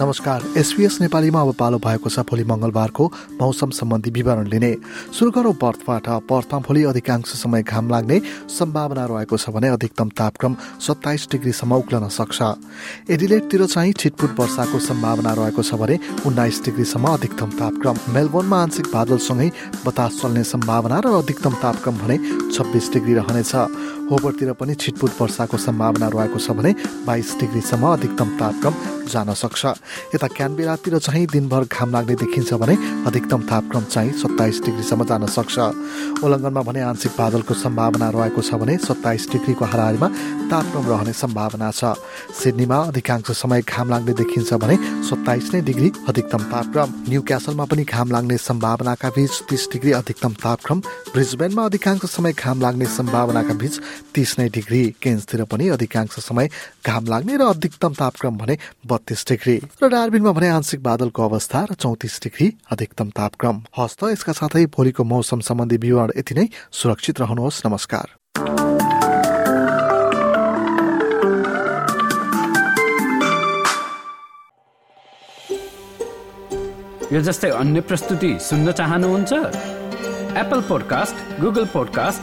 नमस्कार एसपीएस नेपालीमा अब पालो भएको छ भोलि मङ्गलबारको मौसम सम्बन्धी विवरण लिने। सुरु गरौँ पर्थबाट पर्थमा भोलि अधिकांश समय घाम लाग्ने सम्भावना रहेको छ भने अधिकतम तापक्रम सत्ताइस डिग्रीसम्म उक्लन सक्छ। एडिलेटतिर चाहिँ छिटपुट वर्षाको सम्भावना रहेको छ भने उन्नाइस डिग्रीसम्म अधिकतम तापक्रम। मेलबोर्नमा आंशिक बादलसँगै बतास चल्ने सम्भावना र अधिकतम तापक्रम भने छब्बिस डिग्री रहनेछ। होबरतिर पनि छिटपुट वर्षाको सम्भावना रहेको छ भने बाइस डिग्रीसम्म अधिकतम तापक्रम जान सक्छ। यता क्यानबेरातिर चाहिँ दिनभर घाम लाग्ने देखिन्छ भने अधिकतम तापक्रम चाहिँ सत्ताइस डिग्रीसम्म जान सक्छ। उल्लङ्घनमा भने आंशिक बादलको सम्भावना रहेको छ भने सत्ताइस डिग्रीको हाराहारीमा तापक्रम रहने सम्भावना छ। सिडनीमा अधिकांश समय घाम लाग्ने देखिन्छ भने सत्ताइस नै डिग्री अधिकतम तापक्रम। न्यू क्यासलमा पनि घाम लाग्ने सम्भावनाका बीच तिस डिग्री अधिकतम तापक्रम। ब्रिजबेनमा अधिकांश समय घाम लाग्ने सम्भावनाका बीच तिस नै डिग्री केन्सतिर पनि अधिकांश समय घाम लाग्ने र अधिकतम तापक्रम भने बत्तीस डिग्री। र डार्बिनमा भने आंशिक बादलको अवस्था र चौतिस डिग्री अधिकतम तापक्रम। हस्त यसका साथै भोलिको मौसम सम्बन्धी विवरण यति नै। सुरक्षित रहनुहोस् नमस्कार। यो जस्तै अन्य प्रस्तुति सुन्न चाहनुहुन्छ? Apple podcast Google podcast